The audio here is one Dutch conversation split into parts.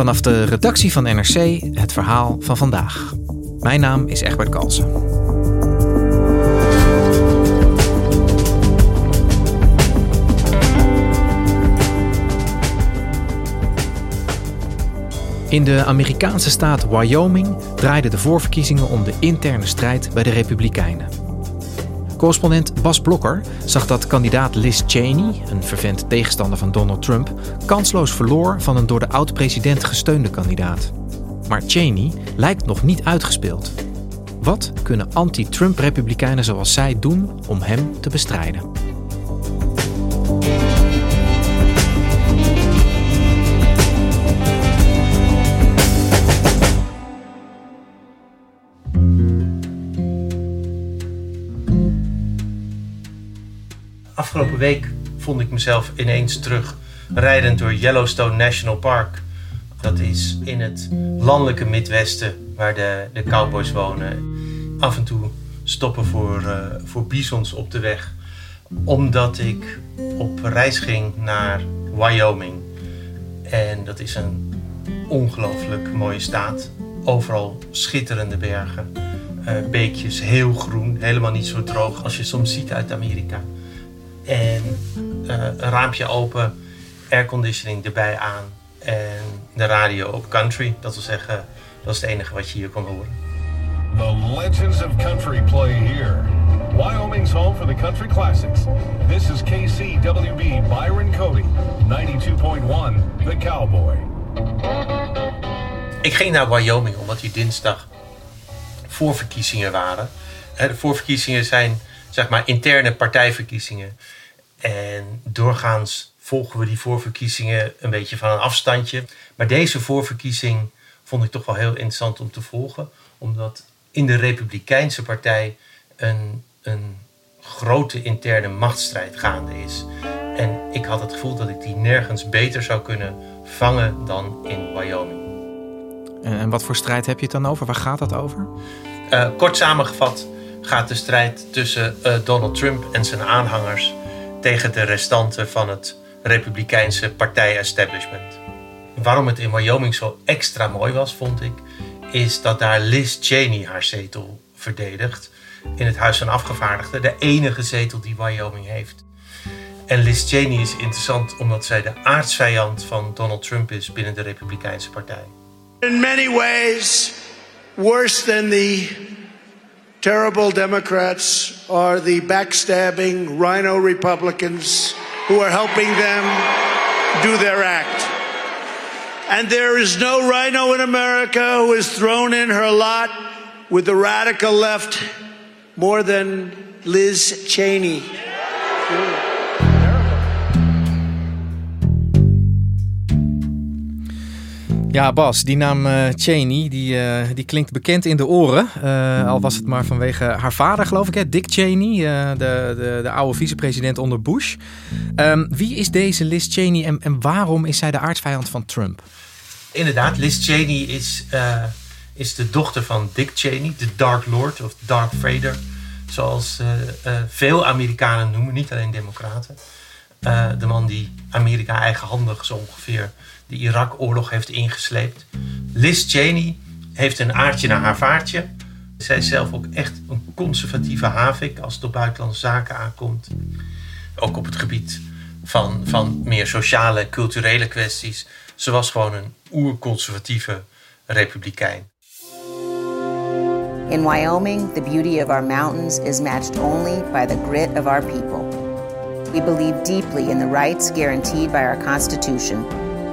Vanaf de redactie van NRC het verhaal van vandaag. Mijn naam is Egbert Kalsen. In de Amerikaanse staat Wyoming draaiden de voorverkiezingen om de interne strijd bij de Republikeinen. Correspondent Bas Blokker zag dat kandidaat Liz Cheney, een vervent tegenstander van Donald Trump, kansloos verloor van een door de oud-president gesteunde kandidaat. Maar Cheney lijkt nog niet uitgespeeld. Wat kunnen anti-Trump-republikeinen zoals zij doen om hem te bestrijden? Afgelopen week vond ik mezelf ineens terug rijdend door Yellowstone National Park. Dat is in het landelijke Midwesten waar de, de cowboys wonen. Af en toe stoppen voor, uh, voor bisons op de weg. Omdat ik op reis ging naar Wyoming. En dat is een ongelooflijk mooie staat. Overal schitterende bergen. Uh, beekjes, heel groen, helemaal niet zo droog als je soms ziet uit Amerika. En uh, een raampje open, airconditioning erbij aan en de radio op country. Dat wil zeggen, dat is het enige wat je hier kon horen. The legends of country play here. Wyoming's home for the country classics. This is KCWB Byron Cody, 92.1 The Cowboy. Ik ging naar Wyoming omdat die dinsdag voorverkiezingen waren. De voorverkiezingen zijn zeg maar interne partijverkiezingen. En doorgaans volgen we die voorverkiezingen een beetje van een afstandje. Maar deze voorverkiezing vond ik toch wel heel interessant om te volgen. Omdat in de Republikeinse Partij een, een grote interne machtsstrijd gaande is. En ik had het gevoel dat ik die nergens beter zou kunnen vangen dan in Wyoming. En wat voor strijd heb je het dan over? Waar gaat dat over? Uh, kort samengevat gaat de strijd tussen uh, Donald Trump en zijn aanhangers tegen de restanten van het Republikeinse partij-establishment. Waarom het in Wyoming zo extra mooi was, vond ik, is dat daar Liz Cheney haar zetel verdedigt in het Huis van Afgevaardigden, de enige zetel die Wyoming heeft. En Liz Cheney is interessant omdat zij de aardsvijand van Donald Trump is binnen de Republikeinse Partij. In many ways, worse than the terrible Democrats are the backstabbing rhino Republicans who are helping them do their act. And there is no rhino in America who has thrown in her lot with the radical left more than Liz Cheney. Ja, Bas, die naam uh, Cheney, die, uh, die klinkt bekend in de oren. Uh, al was het maar vanwege haar vader, geloof ik, hè? Dick Cheney, de, de, de oude vicepresident onder Bush. Um, wie is deze Liz Cheney en, en waarom is zij de aardsvijand van Trump? Inderdaad, Liz Cheney is, is de dochter van Dick Cheney, de Dark Lord of Darth Vader. Zoals veel Amerikanen noemen, niet alleen democraten. De man die Amerika eigenhandig zo ongeveer de Irak-oorlog heeft ingesleept. Liz Cheney heeft een aardje naar haar vaartje. Zij is zelf ook echt een conservatieve havik als het op buitenlandse zaken aankomt. Ook op het gebied van, van meer sociale, culturele kwesties. Ze was gewoon een oerconservatieve republikein. In Wyoming, the beauty of our mountains is matched only by the grit of our people. We believe deeply in the rights guaranteed by our Constitution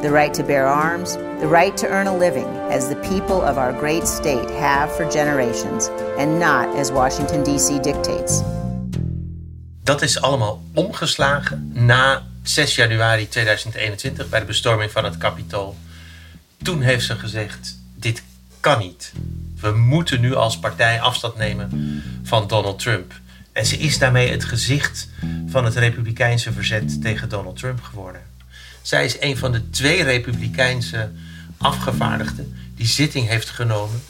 the right to bear arms, the right to earn a living as the people of our great state have for generations, and not as Washington, D.C. dictates. Dat is allemaal omgeslagen na 6 januari 2021 bij de bestorming van het Capitool. Toen heeft ze gezegd: dit kan niet. We moeten nu als partij afstand nemen van Donald Trump. En ze is daarmee het gezicht van het Republikeinse verzet tegen Donald Trump geworden. Zij is een van de twee Republikeinse afgevaardigden die zitting heeft genomen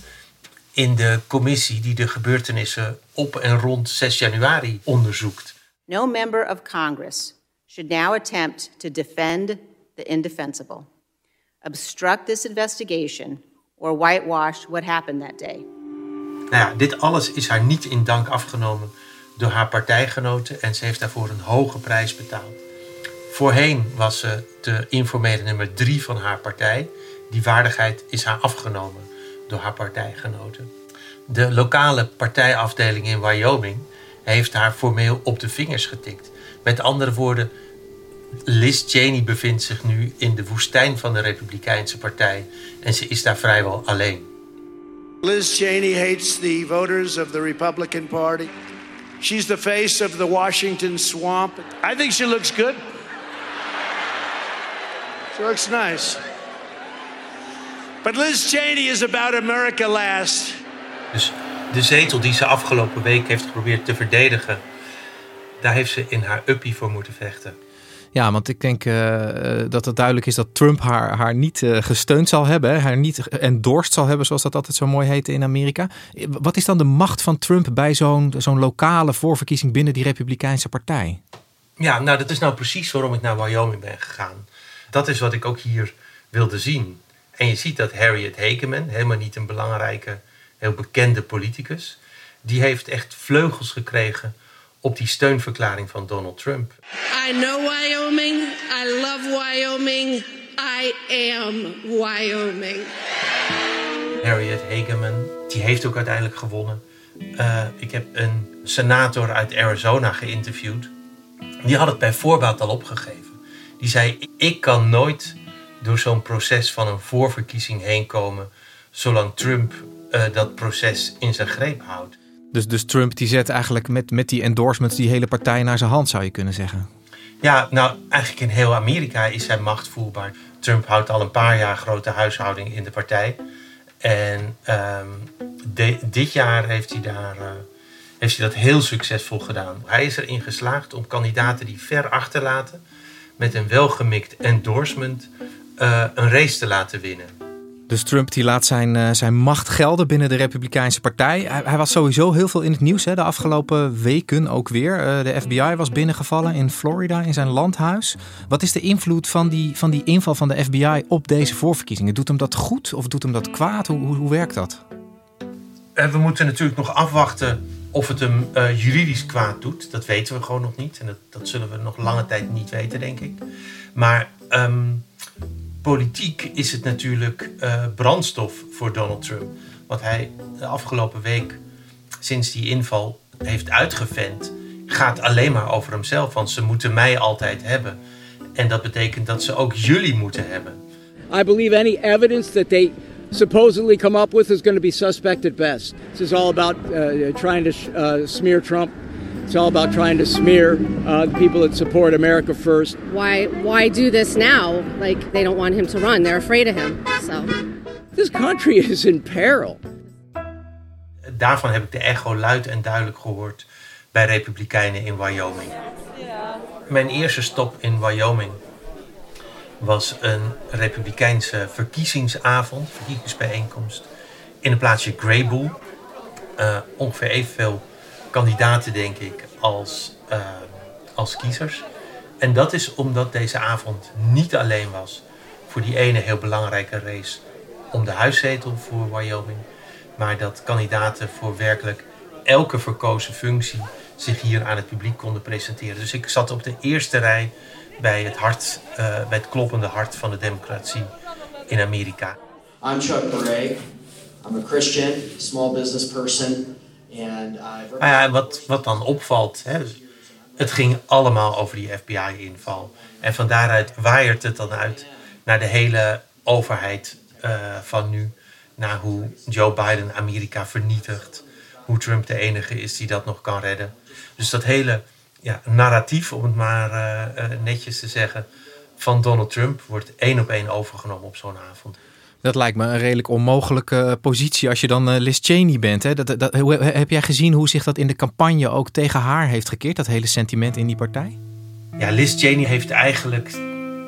in de commissie die de gebeurtenissen op en rond 6 januari onderzoekt. No member of Congress should now attempt to defend the indefensible, obstruct this investigation, or whitewash what happened that day. Nou ja, dit alles is haar niet in dank afgenomen door haar partijgenoten en ze heeft daarvoor een hoge prijs betaald. Voorheen was ze de informele nummer drie van haar partij. Die waardigheid is haar afgenomen door haar partijgenoten. De lokale partijafdeling in Wyoming heeft haar formeel op de vingers getikt. Met andere woorden, Liz Cheney bevindt zich nu in de woestijn van de Republikeinse Partij en ze is daar vrijwel alleen. Liz Cheney hates the voters of the Republican Party. She's the face of the Washington swamp. I think she looks good. She looks nice. But Liz Cheney is about America last. Dus de zetel die ze afgelopen week heeft geprobeerd te verdedigen, daar heeft ze in haar uppie voor moeten vechten. Ja, want ik denk uh, dat het duidelijk is dat Trump haar, haar niet uh, gesteund zal hebben, haar niet endorsed zal hebben, zoals dat altijd zo mooi heet in Amerika. Wat is dan de macht van Trump bij zo'n zo'n lokale voorverkiezing binnen die Republikeinse Partij? Ja, nou dat is nou precies waarom ik naar Wyoming ben gegaan. Dat is wat ik ook hier wilde zien. En je ziet dat Harriet Hageman, helemaal niet een belangrijke, heel bekende politicus, die heeft echt vleugels gekregen op die steunverklaring van Donald Trump. I know Wyoming. I love Wyoming. I am Wyoming. Harriet Hageman, die heeft ook uiteindelijk gewonnen. Uh, ik heb een senator uit Arizona geïnterviewd. Die had het bij voorbaat al opgegeven. Die zei: Ik kan nooit door zo'n proces van een voorverkiezing heen komen. zolang Trump uh, dat proces in zijn greep houdt. Dus, dus Trump die zet eigenlijk met, met die endorsements die hele partij naar zijn hand, zou je kunnen zeggen. Ja, nou eigenlijk in heel Amerika is zijn macht voelbaar. Trump houdt al een paar jaar grote huishouding in de partij. En de, dit jaar heeft hij, daar, uh, heeft hij dat heel succesvol gedaan. Hij is erin geslaagd om kandidaten die ver achterlaten... met een welgemikt endorsement uh, een race te laten winnen. Dus Trump die laat zijn, uh, zijn macht gelden binnen de Republikeinse Partij. Hij, hij, was sowieso heel veel in het nieuws hè, de afgelopen weken ook weer. Uh, de FBI was binnengevallen in Florida in zijn landhuis. Wat is de invloed van die, van die inval van de FBI op deze voorverkiezingen? Doet hem dat goed of doet hem dat kwaad? Hoe, hoe, werkt dat? Uh, we moeten natuurlijk nog afwachten of het hem juridisch kwaad doet. Dat weten we gewoon nog niet. En dat, dat zullen we nog lange tijd niet weten, denk ik. Maar... Um, politiek is het natuurlijk uh, brandstof voor Donald Trump. Wat hij de afgelopen week, sinds die inval, heeft uitgevent, gaat alleen maar over hemzelf. Want ze moeten mij altijd hebben. En dat betekent dat ze ook jullie moeten hebben. I believe any evidence that they supposedly come up with is going to be suspect at best. This is all about uh, trying to uh, smear Trump. It's all about trying to smear uh, the people that support America first. Why why do this now? Like they don't want him to run. They're afraid of him. So this country is in peril. Daarvan heb ik de echo luid en duidelijk gehoord bij Republikeinen in Wyoming. Mijn eerste stop in Wyoming was een Republikeinse verkiezingsavond, verkiezingsbijeenkomst in een plaatsje Greybull. Uh, ongeveer evenveel kandidaten, denk ik, als, uh, als kiezers. En dat is omdat deze avond niet alleen was voor die ene heel belangrijke race om de huiszetel voor Wyoming, maar dat kandidaten voor werkelijk elke verkozen functie zich hier aan het publiek konden presenteren. Dus ik zat op de eerste rij bij het, hart, uh, bij het kloppende hart van de democratie in Amerika. I'm Chuck Bray. I'm a Christian, small business person. Nou ja, wat, wat dan opvalt, hè, het ging allemaal over die FBI-inval. En van daaruit waaiert het dan uit naar de hele overheid uh, van nu. Naar hoe Joe Biden Amerika vernietigt. Hoe Trump de enige is die dat nog kan redden. Dus dat hele ja, narratief, om het maar uh, uh, netjes te zeggen, van Donald Trump wordt één op één overgenomen op zo'n avond. Dat lijkt me een redelijk onmogelijke positie als je dan uh, Liz Cheney bent. Hè? Dat, dat, heb jij gezien hoe zich dat in de campagne ook tegen haar heeft gekeerd, dat hele sentiment in die partij? Ja, Liz Cheney heeft eigenlijk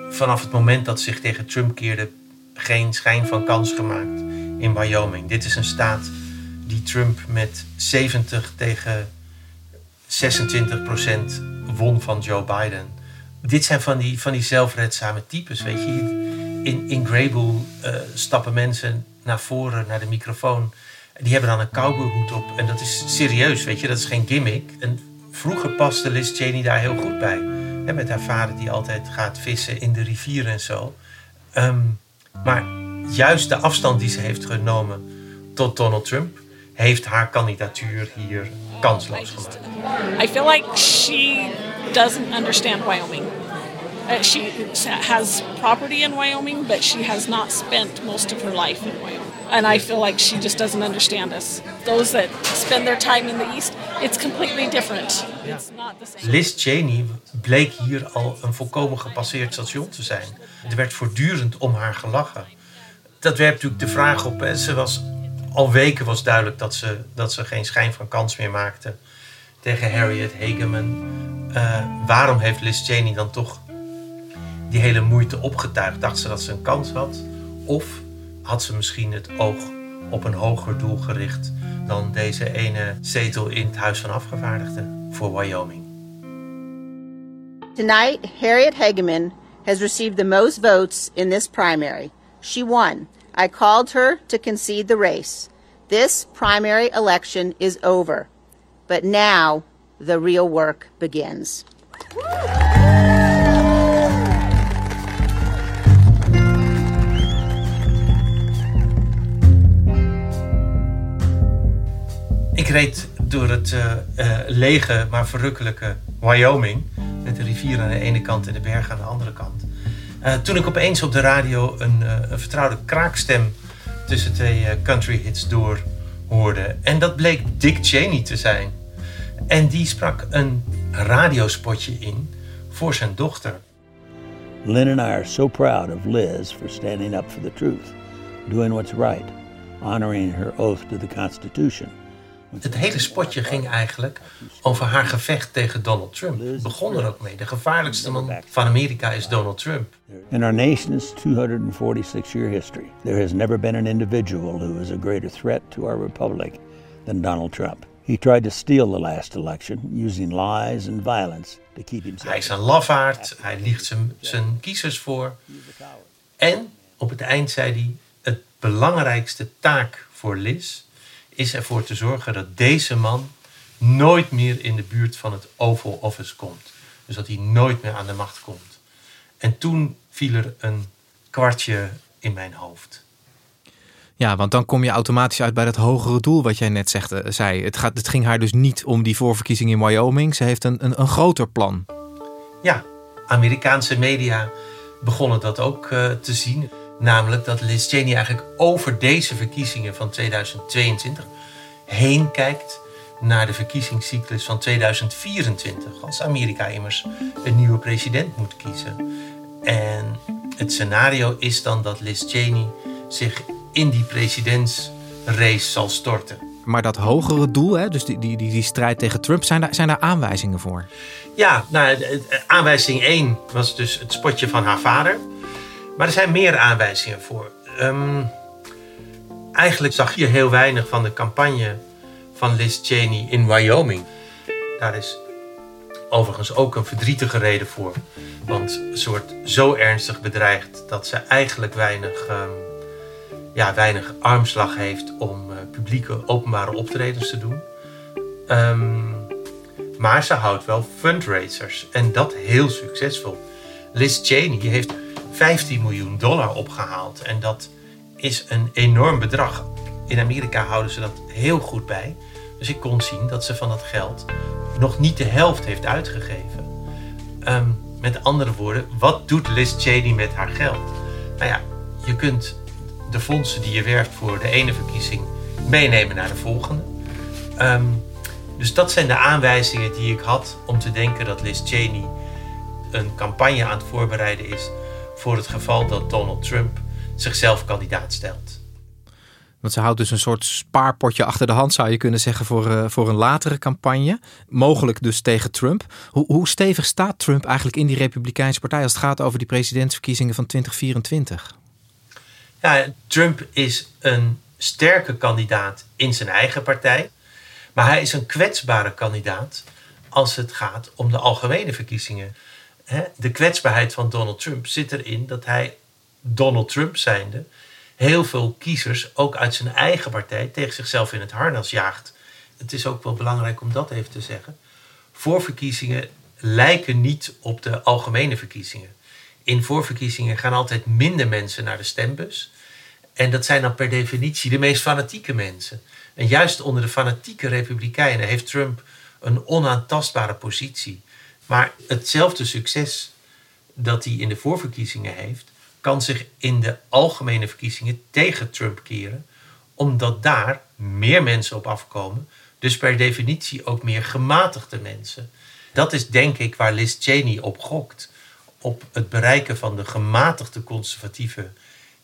vanaf het moment dat ze zich tegen Trump keerde geen schijn van kans gemaakt in Wyoming. Dit is een staat die Trump met 70 tegen 26 procent won van Joe Biden. Dit zijn van die, van die zelfredzame types, weet je. In, in uh, stappen mensen naar voren, naar de microfoon. Die hebben dan een cowboyhoed op. En dat is serieus, weet je. Dat is geen gimmick. En vroeger paste Liz Cheney daar heel goed bij. En met haar vader die altijd gaat vissen in de rivier en zo. Um, maar juist de afstand die ze heeft genomen tot Donald Trump... heeft haar kandidatuur hier kansloos gemaakt. I feel like she doesn't understand Wyoming. Uh, she has property in Wyoming, but she has not spent most of her life in Wyoming. And I feel like she just doesn't understand us. Those that spend their time in the East, it's completely different. It's not the same. Liz Cheney bleek hier al een volkomen gepasseerd station te zijn. Er werd voortdurend om haar gelachen. Dat werpt natuurlijk de vraag op. Ze was al weken was duidelijk dat ze, dat ze geen schijn van kans meer maakte tegen Harriet Hageman. Uh, waarom heeft Liz Cheney dan toch die hele moeite opgetuigd? Dacht ze dat ze een kans had? Of had ze misschien het oog op een hoger doel gericht dan deze ene zetel in het Huis van Afgevaardigden voor Wyoming? Tonight, Harriet Hageman has received the most votes in this primary. She won. I called her to concede the race. This primary election is over. But now the real work begins. Reed door het uh, uh, lege maar verrukkelijke Wyoming. Met de rivier aan de ene kant en de bergen aan de andere kant. Uh, toen ik opeens op de radio een, een vertrouwde kraakstem tussen twee country hits door hoorde. En dat bleek Dick Cheney te zijn. En die sprak een radiospotje in voor zijn dochter. Lynn and I are so proud of Liz for standing up for the truth, doing what's right, honoring her oath to the Constitution. Het hele spotje ging eigenlijk over haar gevecht tegen Donald Trump. Het begon er ook mee. De gevaarlijkste man van Amerika is Donald Trump. In our nation's 246-year history, there has never been an individual who is a greater threat to our republic than Donald Trump. He tried to steal the last election using lies and violence to keep himself. Hij is een lafaard, hij liegt zijn, zijn kiezers voor. En op het eind zei hij: het belangrijkste taak voor Liz is ervoor te zorgen dat deze man nooit meer in de buurt van het Oval Office komt. Dus dat hij nooit meer aan de macht komt. En toen viel er een kwartje in mijn hoofd. Ja, want dan kom je automatisch uit bij dat hogere doel wat jij net zegt, zei. Het, gaat, het ging haar dus niet om die voorverkiezing in Wyoming. Ze heeft een, een, een groter plan. Ja, Amerikaanse media begonnen dat ook uh, te zien. Namelijk dat Liz Cheney eigenlijk over deze verkiezingen van 2022 heen kijkt naar de verkiezingscyclus van 2024. Als Amerika immers een nieuwe president moet kiezen. En het scenario is dan dat Liz Cheney zich in die presidentsrace zal storten. Maar dat hogere doel, hè, dus die, die, die, die strijd tegen Trump, zijn daar, zijn daar aanwijzingen voor? Ja, nou, aanwijzing 1 was dus het spotje van haar vader. Maar er zijn meer aanwijzingen voor. Um, eigenlijk zag je heel weinig van de campagne van Liz Cheney in Wyoming. Daar is overigens ook een verdrietige reden voor. Want ze wordt zo ernstig bedreigd dat ze eigenlijk weinig, um, ja, weinig armslag heeft om uh, publieke openbare optredens te doen. Um, maar ze houdt wel fundraisers en dat heel succesvol. Liz Cheney heeft 15 miljoen dollar opgehaald. En dat is een enorm bedrag. In Amerika houden ze dat heel goed bij. Dus ik kon zien dat ze van dat geld nog niet de helft heeft uitgegeven. Um, met andere woorden, wat doet Liz Cheney met haar geld? Nou ja, je kunt de fondsen die je werft voor de ene verkiezing meenemen naar de volgende. Um, dus dat zijn de aanwijzingen die ik had om te denken dat Liz Cheney een campagne aan het voorbereiden is voor het geval dat Donald Trump zichzelf kandidaat stelt. Want ze houdt dus een soort spaarpotje achter de hand, zou je kunnen zeggen, voor, uh, voor een latere campagne. Mogelijk dus tegen Trump. Hoe, hoe stevig staat Trump eigenlijk in die Republikeinse Partij als het gaat over die presidentsverkiezingen van 2024? Ja, Trump is een sterke kandidaat in zijn eigen partij. Maar hij is een kwetsbare kandidaat als het gaat om de algemene verkiezingen. De kwetsbaarheid van Donald Trump zit erin dat hij Donald Trump zijnde heel veel kiezers, ook uit zijn eigen partij, tegen zichzelf in het harnas jaagt. Het is ook wel belangrijk om dat even te zeggen. Voorverkiezingen lijken niet op de algemene verkiezingen. In voorverkiezingen gaan altijd minder mensen naar de stembus. En dat zijn dan per definitie de meest fanatieke mensen. En juist onder de fanatieke republikeinen heeft Trump een onaantastbare positie. Maar hetzelfde succes dat hij in de voorverkiezingen heeft, kan zich in de algemene verkiezingen tegen Trump keren, omdat daar meer mensen op afkomen, dus per definitie ook meer gematigde mensen. Dat is denk ik waar Liz Cheney op gokt. Op het bereiken van de gematigde conservatieve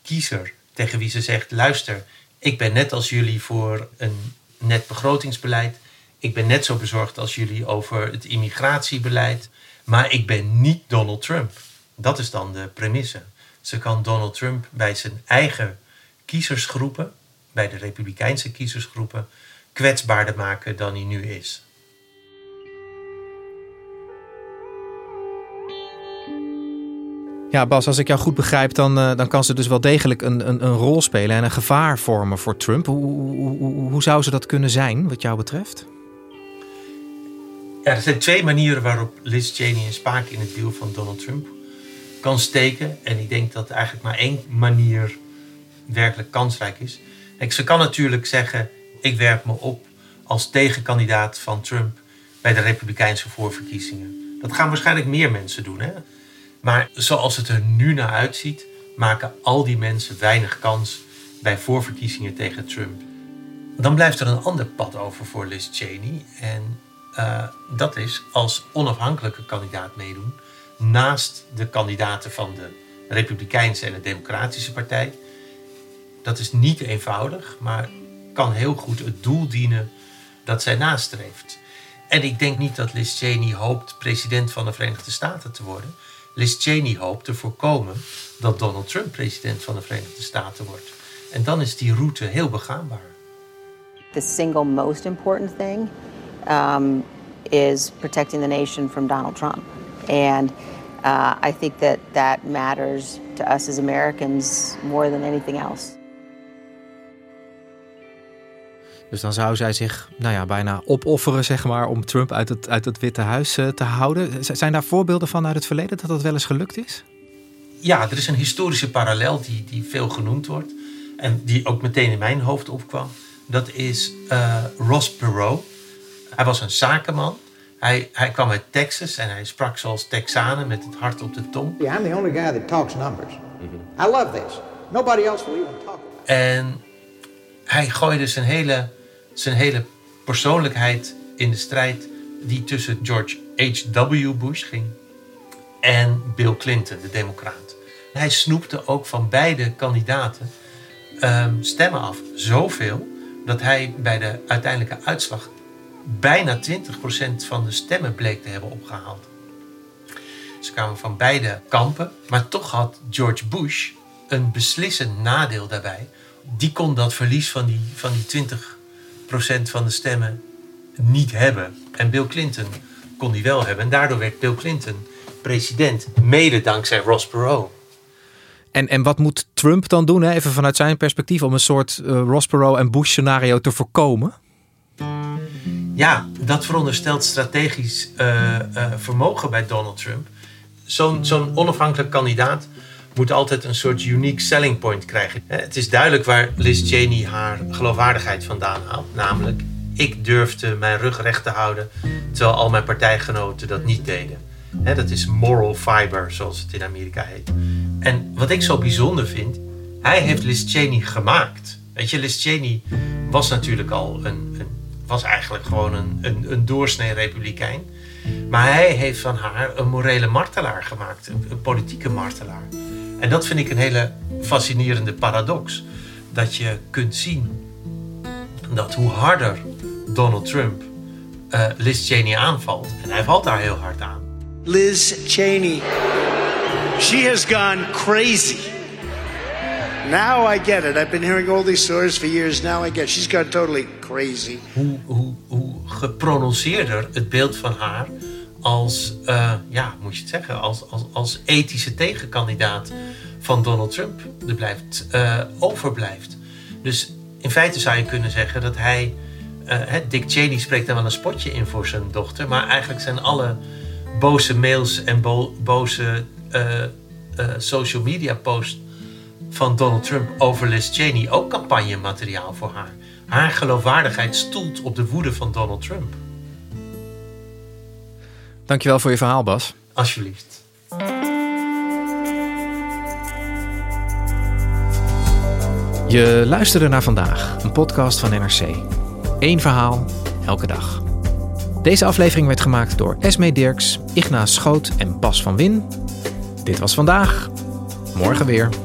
kiezer, tegen wie ze zegt: luister, ik ben net als jullie voor een net begrotingsbeleid. Ik ben net zo bezorgd als jullie over het immigratiebeleid. Maar ik ben niet Donald Trump. Dat is dan de premisse. Ze kan Donald Trump bij zijn eigen kiezersgroepen, bij de Republikeinse kiezersgroepen, kwetsbaarder maken dan hij nu is. Ja, Bas, als ik jou goed begrijp, dan, uh, dan kan ze dus wel degelijk een, een, een rol spelen en een gevaar vormen voor Trump. Hoe, hoe, hoe, hoe zou ze dat kunnen zijn, wat jou betreft? Er zijn twee manieren waarop Liz Cheney een spaak in het wiel van Donald Trump kan steken. En ik denk dat eigenlijk maar één manier werkelijk kansrijk is. Kijk, ze kan natuurlijk zeggen: ik werp me op als tegenkandidaat van Trump bij de Republikeinse voorverkiezingen. Dat gaan waarschijnlijk meer mensen doen. Hè? Maar zoals het er nu naar uitziet, maken al die mensen weinig kans bij voorverkiezingen tegen Trump. Dan blijft er een ander pad over voor Liz Cheney. En uh, dat is als onafhankelijke kandidaat meedoen naast de kandidaten van de Republikeinse en de Democratische Partij. Dat is niet eenvoudig, maar kan heel goed het doel dienen dat zij nastreeft. En ik denk niet dat Liz Cheney hoopt president van de Verenigde Staten te worden. Liz Cheney hoopt te voorkomen dat Donald Trump president van de Verenigde Staten wordt. En dan is die route heel begaanbaar. The single most important thing um, is protecting the nation from Donald Trump. And uh, I think that that matters to us as Americans more than anything else. Dus dan zou zij zich nou ja, bijna opofferen zeg maar, om Trump uit het, uit het Witte Huis uh, te houden. Zijn daar voorbeelden van uit het verleden dat dat wel eens gelukt is? Ja, er is een historische parallel die, die veel genoemd wordt. En die ook meteen in mijn hoofd opkwam. Dat is uh, Ross Perot. Hij was een zakenman. Hij, hij kwam uit Texas en hij sprak zoals Texanen met het hart op de tong. Yeah, I'm the only guy that talks numbers. I love this. Nobody else will even talk about it. En hij gooide zijn hele, zijn hele persoonlijkheid in de strijd die tussen George H.W. Bush ging en Bill Clinton, de democraat. Hij snoepte ook van beide kandidaten um, stemmen af. Zoveel dat hij bij de uiteindelijke uitslag bijna 20% van de stemmen bleek te hebben opgehaald. Ze kwamen van beide kampen, maar toch had George Bush een beslissend nadeel daarbij. Die kon dat verlies van die, van die 20% van de stemmen niet hebben. En Bill Clinton kon die wel hebben. En daardoor werd Bill Clinton president, mede dankzij Ross Perot. En, en wat moet Trump dan doen, hè? even vanuit zijn perspectief, om een soort uh, Ross Perot en Bush scenario te voorkomen? Ja, dat veronderstelt strategisch uh, uh, vermogen bij Donald Trump. Zo'n onafhankelijk kandidaat moet altijd een soort unique selling point krijgen. Het is duidelijk waar Liz Cheney haar geloofwaardigheid vandaan haalt. Namelijk, ik durfde mijn rug recht te houden, terwijl al mijn partijgenoten dat niet deden. Dat is moral fiber, zoals het in Amerika heet. En wat ik zo bijzonder vind, hij heeft Liz Cheney gemaakt. Weet je, Liz Cheney was natuurlijk al een, een was eigenlijk gewoon een, een, een doorsnee republikein. Maar hij heeft van haar een morele martelaar gemaakt, een, politieke martelaar. En dat vind ik een hele fascinerende paradox. Dat je kunt zien dat hoe harder Donald Trump uh, Liz Cheney aanvalt, en hij valt daar heel hard aan. Liz Cheney, she has gone crazy. Now I get it. I've been hearing all these stories for years. Now I get it. She's gone totally crazy. Hoe, hoe, geprononceerder het beeld van haar als, uh, ja, moet je het zeggen, als, als, als ethische tegenkandidaat van Donald Trump er blijft, uh, overblijft. Dus in feite zou je kunnen zeggen dat hij. Uh, Dick Cheney spreekt daar wel een spotje in voor zijn dochter. Maar eigenlijk zijn alle boze mails en bo boze social media posts van Donald Trump over Liz Cheney ook campagnemateriaal voor haar. Haar geloofwaardigheid stoelt op de woede van Donald Trump. Dankjewel voor je verhaal, Bas. Alsjeblieft. Je luisterde naar vandaag, een podcast van NRC. Eén verhaal, elke dag. Deze aflevering werd gemaakt door Esme Dirks, Igna Schoot en Bas van Win. Dit was vandaag. Morgen weer.